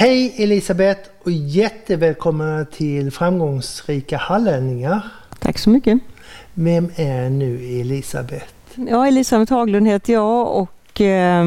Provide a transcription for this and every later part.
Hej Elisabeth och jättevälkomna till Framgångsrika hallänningar. Tack så mycket. Vem är nu Elisabeth? Ja, Elisabeth Haglund heter jag och eh,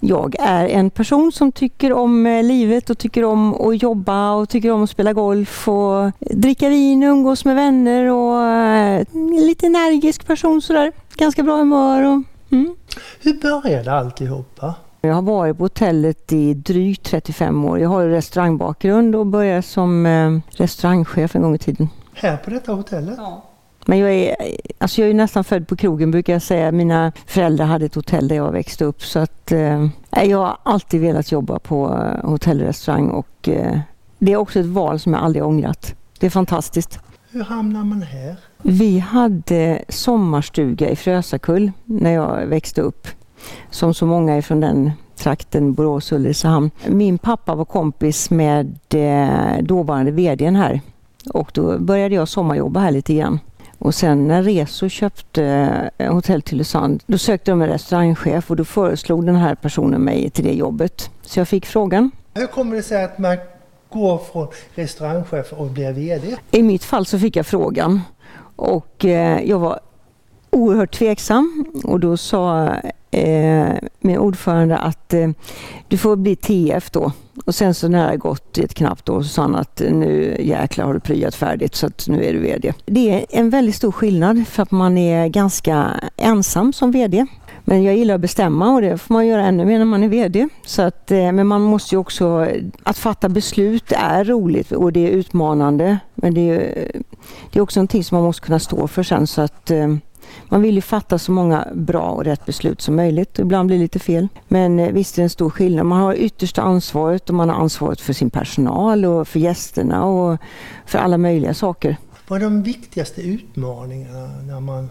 jag är en person som tycker om eh, livet och tycker om att jobba och tycker om att spela golf och dricka vin och umgås med vänner och eh, lite energisk person sådär. Ganska bra humör och mm. Hur började alltihopa? Jag har varit på hotellet i drygt 35 år. Jag har restaurangbakgrund och började som eh, restaurangchef en gång i tiden. Här på detta hotellet? Ja. Men jag är, alltså jag är nästan född på krogen brukar jag säga. Mina föräldrar hade ett hotell där jag växte upp. Så att, eh, jag har alltid velat jobba på eh, hotell och restaurang och eh, det är också ett val som jag aldrig ångrat. Det är fantastiskt. Hur hamnar man här? Vi hade sommarstuga i Frösakull när jag växte upp som så många från den trakten, Borås och Ulricehamn. Min pappa var kompis med eh, dåvarande VDn här och då började jag sommarjobba här lite grann. Och sen när Reso köpte eh, Hotell Tylösand, då sökte de en restaurangchef och då föreslog den här personen mig till det jobbet. Så jag fick frågan. Hur kommer det sig att man går från restaurangchef och blir VD? I mitt fall så fick jag frågan och eh, jag var oerhört tveksam och då sa eh, min ordförande att eh, du får bli TF då. Och sen så när det gått ett knappt år så sa han att nu jäklar har du pryat färdigt så att nu är du VD. Det är en väldigt stor skillnad för att man är ganska ensam som VD. Men jag gillar att bestämma och det får man göra ännu mer när man är VD. Så att, eh, men man måste ju också, att fatta beslut är roligt och det är utmanande. Men det är, eh, det är också någonting som man måste kunna stå för sen så att eh, man vill ju fatta så många bra och rätt beslut som möjligt. Ibland blir det lite fel. Men eh, visst är det en stor skillnad. Man har yttersta ansvaret och man har ansvaret för sin personal och för gästerna och för alla möjliga saker. Vad är de viktigaste utmaningarna när man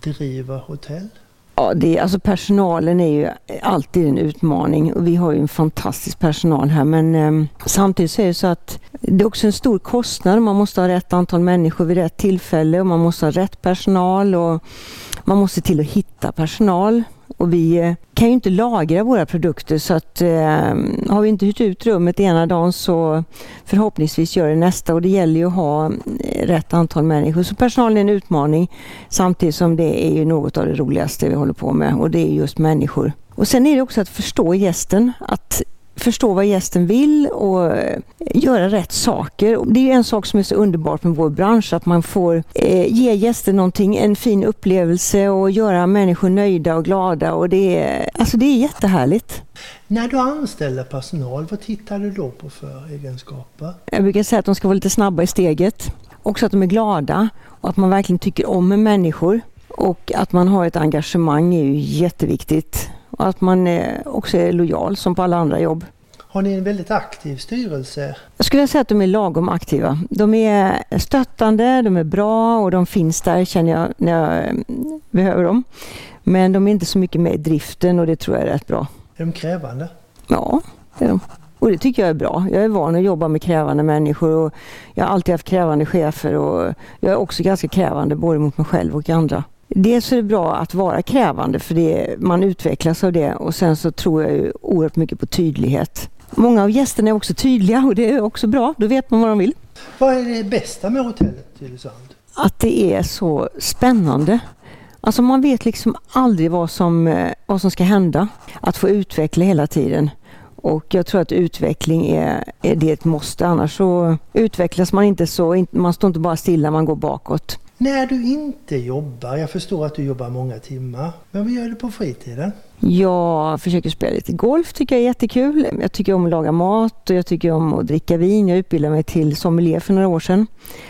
driver hotell? Ja, det, alltså personalen är ju alltid en utmaning och vi har ju en fantastisk personal här men eh, samtidigt så är det så att det är också en stor kostnad. Man måste ha rätt antal människor vid rätt tillfälle och man måste ha rätt personal och man måste till att hitta personal. Och vi eh, kan ju inte lagra våra produkter så att eh, har vi inte hyrt ut rummet ena dagen så förhoppningsvis gör det nästa och det gäller ju att ha eh, rätt antal människor. Så personalen är en utmaning samtidigt som det är ju något av det roligaste vi håller på med och det är just människor. Och sen är det också att förstå gästen, att förstå vad gästen vill och eh, göra rätt saker. Det är en sak som är så underbart med vår bransch, att man får eh, ge gästen någonting, en fin upplevelse och göra människor nöjda och glada. Och det, är, alltså det är jättehärligt. När du anställer personal, vad tittar du då på för egenskaper? Jag brukar säga att de ska vara lite snabba i steget. Också att de är glada och att man verkligen tycker om människor. Och att man har ett engagemang är ju jätteviktigt. Och att man också är lojal som på alla andra jobb. Har ni en väldigt aktiv styrelse? Jag skulle säga att de är lagom aktiva. De är stöttande, de är bra och de finns där känner jag när jag eh, behöver dem. Men de är inte så mycket med i driften och det tror jag är rätt bra. Är de krävande? Ja, det är de. Och det tycker jag är bra. Jag är van att jobba med krävande människor och jag har alltid haft krävande chefer och jag är också ganska krävande både mot mig själv och andra. Dels är det bra att vara krävande för det, man utvecklas av det och sen så tror jag ju oerhört mycket på tydlighet. Många av gästerna är också tydliga och det är också bra, då vet man vad de vill. Vad är det bästa med hotellet Tylösand? Att det är så spännande. Alltså man vet liksom aldrig vad som, eh, vad som ska hända. Att få utveckla hela tiden. Och jag tror att utveckling är, är det ett måste. Annars så utvecklas man inte så. Man står inte bara stilla, man går bakåt. När du inte jobbar, jag förstår att du jobbar många timmar, men vad gör du på fritiden? Jag försöker spela lite golf, tycker jag är jättekul. Jag tycker om att laga mat och jag tycker om att dricka vin. Jag utbildade mig till sommelier för några år sedan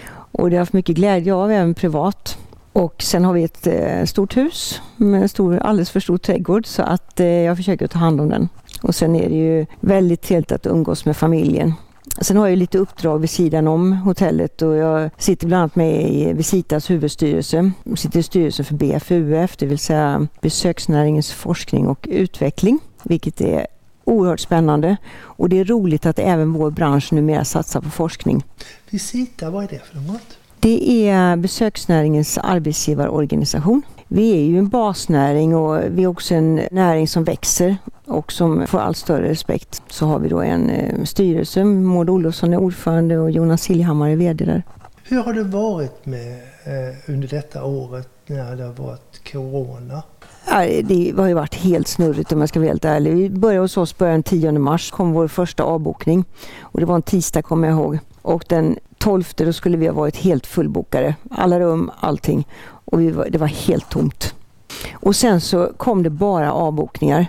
och det har jag haft mycket glädje av, även privat. Och sen har vi ett eh, stort hus med en stor, alldeles för stor trädgård så att eh, jag försöker ta hand om den. Och sen är det ju väldigt trevligt att umgås med familjen. Sen har jag lite uppdrag vid sidan om hotellet och jag sitter bland annat med i Visitas huvudstyrelse. Jag sitter i styrelsen för BFUF, det vill säga besöksnäringens forskning och utveckling, vilket är oerhört spännande. Och det är roligt att även vår bransch numera satsar på forskning. Visita, vad är det för något? Det är besöksnäringens arbetsgivarorganisation. Vi är ju en basnäring och vi är också en näring som växer och som får allt större respekt. Så har vi då en eh, styrelse, Maud Olofsson är ordförande och Jonas Siljehammar är VD där. Hur har det varit med, eh, under detta året när det har varit Corona? Det har ju varit helt snurrigt om jag ska vara helt ärlig. Vi började hos oss början 10 mars, kom vår första avbokning. Och det var en tisdag kommer jag ihåg. Och den 12 då skulle vi ha varit helt fullbokade. Alla rum, allting. Och var, det var helt tomt. Och sen så kom det bara avbokningar.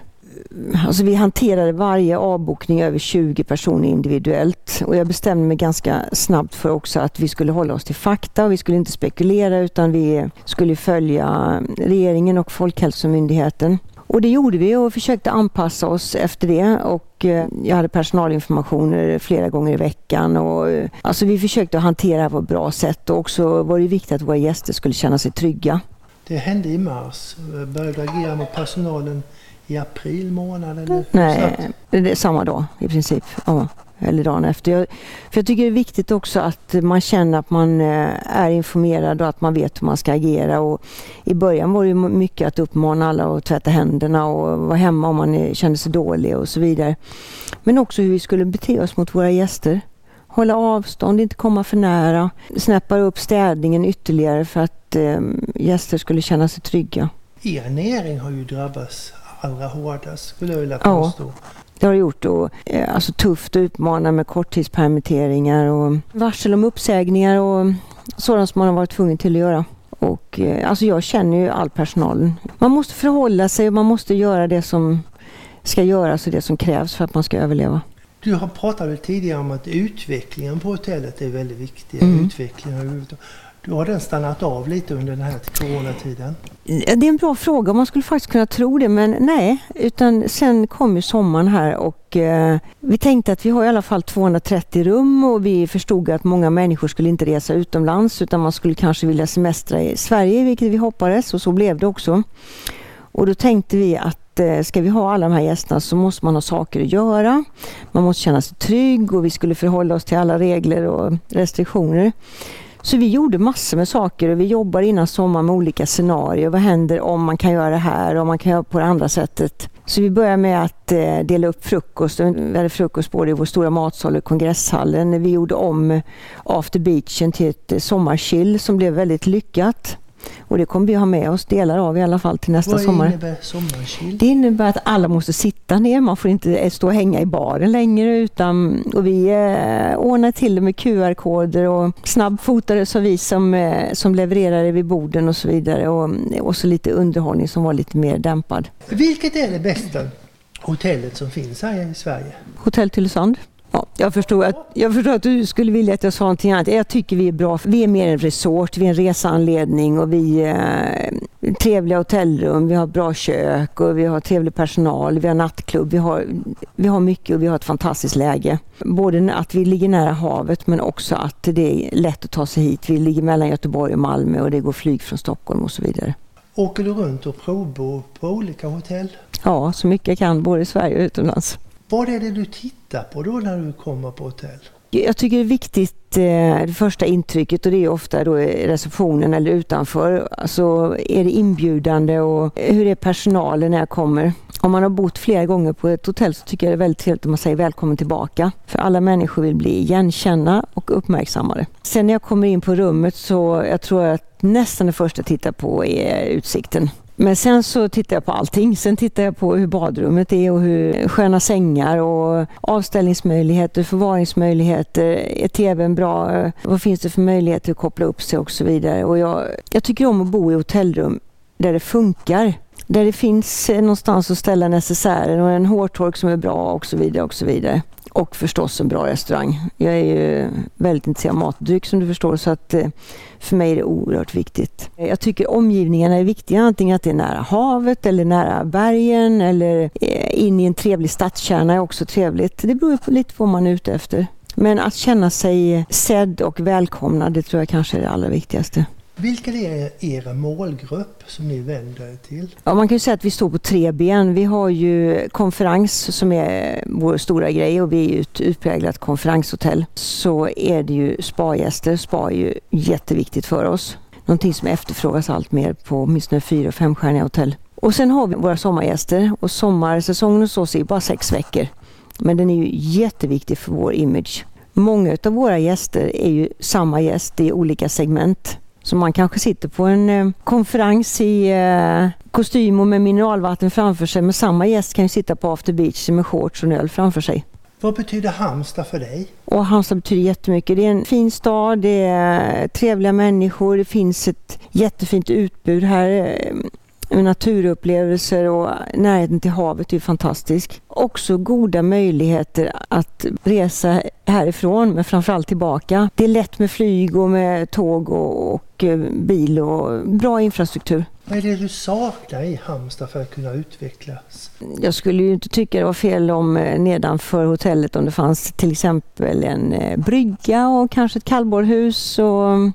Alltså vi hanterade varje avbokning över 20 personer individuellt och jag bestämde mig ganska snabbt för också att vi skulle hålla oss till fakta och vi skulle inte spekulera utan vi skulle följa regeringen och Folkhälsomyndigheten. Och det gjorde vi och försökte anpassa oss efter det och eh, jag hade personalinformationer flera gånger i veckan och eh, alltså vi försökte hantera det på ett bra sätt och också var det viktigt att våra gäster skulle känna sig trygga. Det hände i mars. Började agera mot personalen i april månad? Eller? Nej, det är samma dag i princip. Ja, eller dagen efter. Jag, för jag tycker det är viktigt också att man känner att man eh, är informerad och att man vet hur man ska agera. Och I början var det mycket att uppmana alla att tvätta händerna och vara hemma om man kände sig dålig och så vidare. Men också hur vi skulle bete oss mot våra gäster. Hålla avstånd, inte komma för nära. Snäppa upp städningen ytterligare för att eh, gäster skulle känna sig trygga. Er näring har ju drabbats allra hårdast skulle jag vilja påstå. Ja. Det har det gjort. Och, eh, alltså tufft och utmanande med korttidspermitteringar och varsel om uppsägningar och sådant som man har varit tvungen till att göra. Och, eh, alltså jag känner ju all personalen. Man måste förhålla sig och man måste göra det som ska göras och det som krävs för att man ska överleva. Du har pratat tidigare om att utvecklingen på hotellet är väldigt viktig. Mm. Utvecklingen du har den stannat av lite under den här coronatiden? Det är en bra fråga. Man skulle faktiskt kunna tro det, men nej. Utan sen kom ju sommaren här och eh, vi tänkte att vi har i alla fall 230 rum och vi förstod att många människor skulle inte resa utomlands utan man skulle kanske vilja semestra i Sverige, vilket vi hoppades och så blev det också. Och då tänkte vi att eh, ska vi ha alla de här gästerna så måste man ha saker att göra. Man måste känna sig trygg och vi skulle förhålla oss till alla regler och restriktioner. Så vi gjorde massor med saker och vi jobbar innan sommaren med olika scenarier. Vad händer om man kan göra det här och om man kan göra på det andra sättet? Så vi började med att eh, dela upp frukost. Vi hade frukost både i vår stora matsal och kongresshallen. Vi gjorde om After Beachen till ett eh, sommarchill som blev väldigt lyckat. Och det kommer vi ha med oss delar av i alla fall till nästa Vad sommar. Vad innebär sommarchill? Det innebär att alla måste sitta ner. Man får inte stå och hänga i baren längre. Utan, och vi eh, ordnar till det med QR-koder och snabbfotade så vi som, eh, som levererar vid borden och så vidare. Och, och så lite underhållning som var lite mer dämpad. Vilket är det bästa hotellet som finns här i Sverige? Hotell Tylösand. Ja, jag, förstår att, jag förstår att du skulle vilja att jag sa någonting annat. Jag tycker vi är bra. Vi är mer en resort, vi är en reseanledning och vi är eh, trevliga hotellrum, vi har bra kök och vi har trevlig personal, vi har nattklubb, vi har, vi har mycket och vi har ett fantastiskt läge. Både att vi ligger nära havet men också att det är lätt att ta sig hit. Vi ligger mellan Göteborg och Malmö och det går flyg från Stockholm och så vidare. Åker du runt och provbor på olika hotell? Ja, så mycket jag kan både i Sverige och utomlands. Vad är det du tittar på då när du kommer på hotell? Jag tycker det är viktigt, eh, det första intrycket och det är ofta då i receptionen eller utanför. Alltså är det inbjudande och hur är personalen när jag kommer? Om man har bott flera gånger på ett hotell så tycker jag det är väldigt trevligt om man säger välkommen tillbaka. För alla människor vill bli igenkända och uppmärksammade. Sen när jag kommer in på rummet så jag tror att nästan det första jag tittar på är utsikten. Men sen så tittar jag på allting. Sen tittar jag på hur badrummet är och hur sköna sängar och avställningsmöjligheter, förvaringsmöjligheter. Är tvn bra? Vad finns det för möjligheter att koppla upp sig och så vidare. Och jag, jag tycker om att bo i hotellrum där det funkar. Där det finns någonstans att ställa necessären och en hårtork som är bra och så vidare. och så vidare. Och förstås en bra restaurang. Jag är ju väldigt intresserad av matdryck som du förstår så att eh, för mig är det oerhört viktigt. Jag tycker omgivningarna är viktiga, antingen att det är nära havet eller nära bergen eller eh, in i en trevlig stadskärna är också trevligt. Det beror på lite på vad man är ute efter. Men att känna sig sedd och välkomnad, det tror jag kanske är det allra viktigaste. Vilken är er målgrupp som ni vänder er till? Ja, man kan ju säga att vi står på tre ben. Vi har ju konferens som är vår stora grej och vi är ju ett utpräglat konferenshotell. Så är det ju spagäster. Spa är ju jätteviktigt för oss. Någonting som efterfrågas allt mer på åtminstone fyra och femstjärniga hotell. Och sen har vi våra sommargäster och sommarsäsongen hos oss är bara sex veckor. Men den är ju jätteviktig för vår image. Många av våra gäster är ju samma gäst i olika segment. Så man kanske sitter på en eh, konferens i eh, kostym och med mineralvatten framför sig men samma gäst kan ju sitta på After Beach med shorts och en öl framför sig. Vad betyder Halmstad för dig? Och Halmstad betyder jättemycket. Det är en fin stad, det är trevliga människor, det finns ett jättefint utbud här med naturupplevelser och närheten till havet är fantastisk. Också goda möjligheter att resa härifrån men framförallt tillbaka. Det är lätt med flyg och med tåg och, och eh, bil och bra infrastruktur. Vad är det du saknar i Halmstad för att kunna utvecklas? Jag skulle ju inte tycka det var fel om eh, nedanför hotellet om det fanns till exempel en eh, brygga och kanske ett kallborrhus och mm,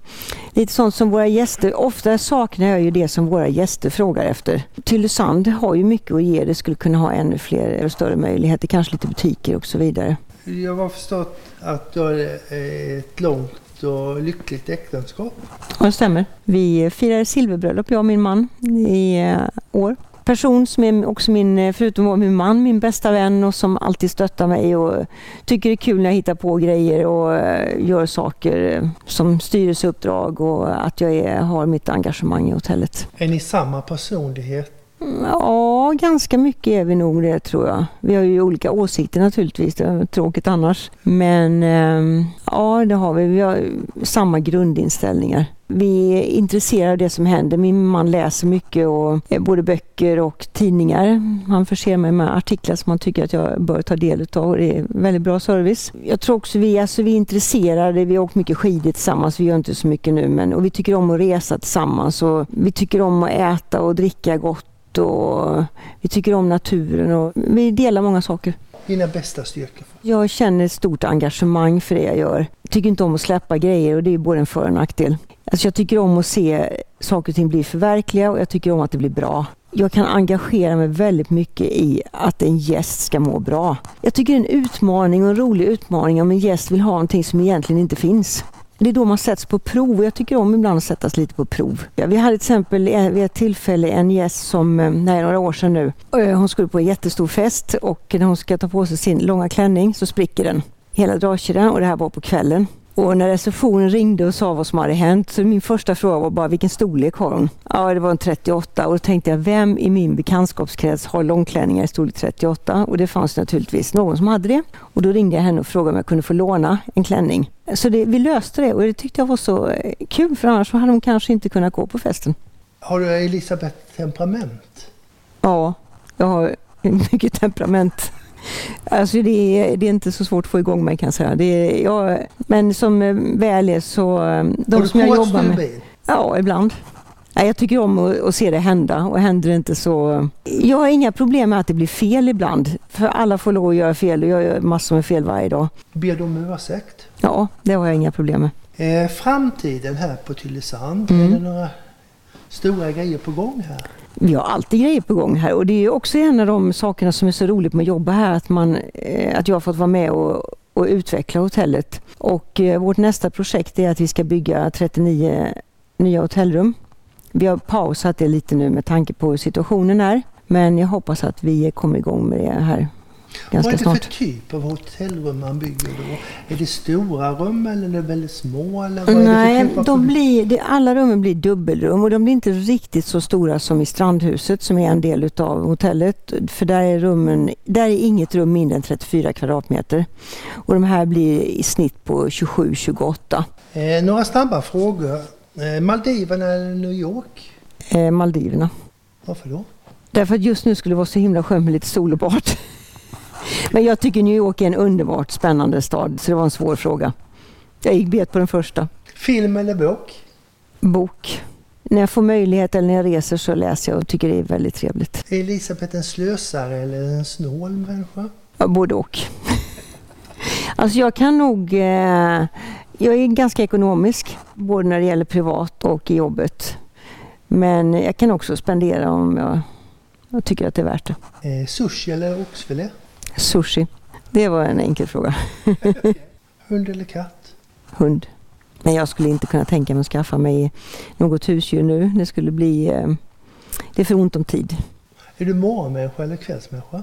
lite sånt som våra gäster. Ofta saknar jag ju det som våra gäster frågar efter. Tylösand har ju mycket att ge. Det skulle kunna ha ännu fler och större möjligheter, kanske lite butiker och så vidare. Jag har förstått att du har ett långt och lyckligt äktenskap. Ja, det stämmer. Vi firar silverbröllop, jag och min man, i eh, år. Person som är också min, eh, förutom att min man, min bästa vän och som alltid stöttar mig och tycker det är kul när jag hittar på grejer och eh, gör saker som styrelseuppdrag och att jag är, har mitt engagemang i hotellet. Är ni samma personlighet? Ja, ganska mycket är vi nog det tror jag. Vi har ju olika åsikter naturligtvis, det är tråkigt annars. Men ehm, ja, det har vi. Vi har samma grundinställningar. Vi är intresserade av det som händer. Min man läser mycket, och, både böcker och tidningar. Han förser mig med artiklar som han tycker att jag bör ta del av. Det är väldigt bra service. Jag tror också vi, alltså, vi är intresserade. Vi har åkt mycket skidor tillsammans. Vi gör inte så mycket nu, men och vi tycker om att resa tillsammans. Och vi tycker om att äta och dricka gott och vi tycker om naturen och vi delar många saker. Dina bästa styrkor? Jag känner ett stort engagemang för det jag gör. Jag tycker inte om att släppa grejer och det är både en för och nackdel. Alltså jag tycker om att se saker och ting bli förverkliga och jag tycker om att det blir bra. Jag kan engagera mig väldigt mycket i att en gäst ska må bra. Jag tycker det är en utmaning och en rolig utmaning om en gäst vill ha någonting som egentligen inte finns. Det är då man sätts på prov jag tycker om ibland att sättas lite på prov. Ja, vi hade till exempel eh, vid ett tillfälle en gäst som, eh, nej några år sedan nu, eh, hon skulle på en jättestor fest och när hon ska ta på sig sin långa klänning så spricker den. Hela dragkedjan och det här var på kvällen. Och när receptionen ringde och sa vad som hade hänt så min första fråga var bara vilken storlek har hon? Ja, det var en 38 och då tänkte jag vem i min bekantskapskrets har långklänningar i storlek 38? Och det fanns naturligtvis någon som hade det. Och då ringde jag henne och frågade om jag kunde få låna en klänning. Så det, vi löste det och det tyckte jag var så eh, kul för annars hade hon kanske inte kunnat gå på festen. Har du Elisabeth temperament? Ja, jag har mycket temperament. Alltså det är, det är inte så svårt att få igång mig kan jag säga. Det är, jag, men som eh, väl är så... Eh, de Har du som jag jobbar med... Bil? Ja, ibland. Jag tycker om att, att, se det hända och händer det inte så... Jag har inga problem med att det blir fel ibland. För alla får lov att göra fel och jag gör massor med fel varje dag. Ber du om ursäkt? Ja, det har jag inga problem med. Eh, framtiden här på Tylösand, mm. är det några stora grejer på gång här? Vi har alltid grejer på gång här och det är också en av de sakerna som är så roligt med att jobba här att, man, eh, att jag har fått vara med och, och utveckla hotellet. Och eh, vårt nästa projekt är att vi ska bygga 39 nya hotellrum. Vi har pausat det lite nu med tanke på hur situationen är. Men jag hoppas att vi kommer igång med det här ganska snart. Vad är det för typ av hotellrum man bygger då? Är det stora rum eller är det väldigt små? Eller vad Nej, typ de blir, det, alla rummen blir dubbelrum och de blir inte riktigt så stora som i Strandhuset som är en del utav hotellet. För där är, rummen, där är inget rum mindre än 34 kvadratmeter. Och de här blir i snitt på 27-28. Eh, några snabba frågor. Eh, Maldiverna eller New York? Eh, Maldiverna. Varför då? Därför att just nu skulle det vara så himla skönt med lite sol och bad. Men jag tycker New York är en underbart spännande stad, så det var en svår fråga. Jag gick bet på den första. Film eller bok? Bok. När jag får möjlighet eller när jag reser så läser jag och tycker det är väldigt trevligt. Är Elisabeth en slösare eller en snål människa? Ja, både och. alltså jag kan nog... Eh, jag är ganska ekonomisk, både när det gäller privat och i jobbet. Men jag kan också spendera om jag, jag tycker att det är värt det. Eh, sushi eller oxfilé? Sushi. Det var en enkel fråga. Hund eller katt? Hund. Men jag skulle inte kunna tänka mig att skaffa mig något husdjur nu. Det skulle bli... Eh, Det är för ont om tid. Är du morgonmänniska eller kvällsmänniska?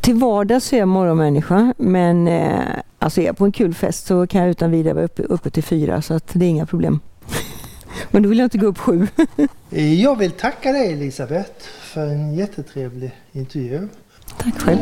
Till vardags är jag morgonmänniska men eh, alltså är jag på en kul fest så kan jag utan vidare vara uppe, uppe till fyra så att det är inga problem. men då vill jag inte gå upp sju. jag vill tacka dig Elisabeth för en jättetrevlig intervju. Tack själv.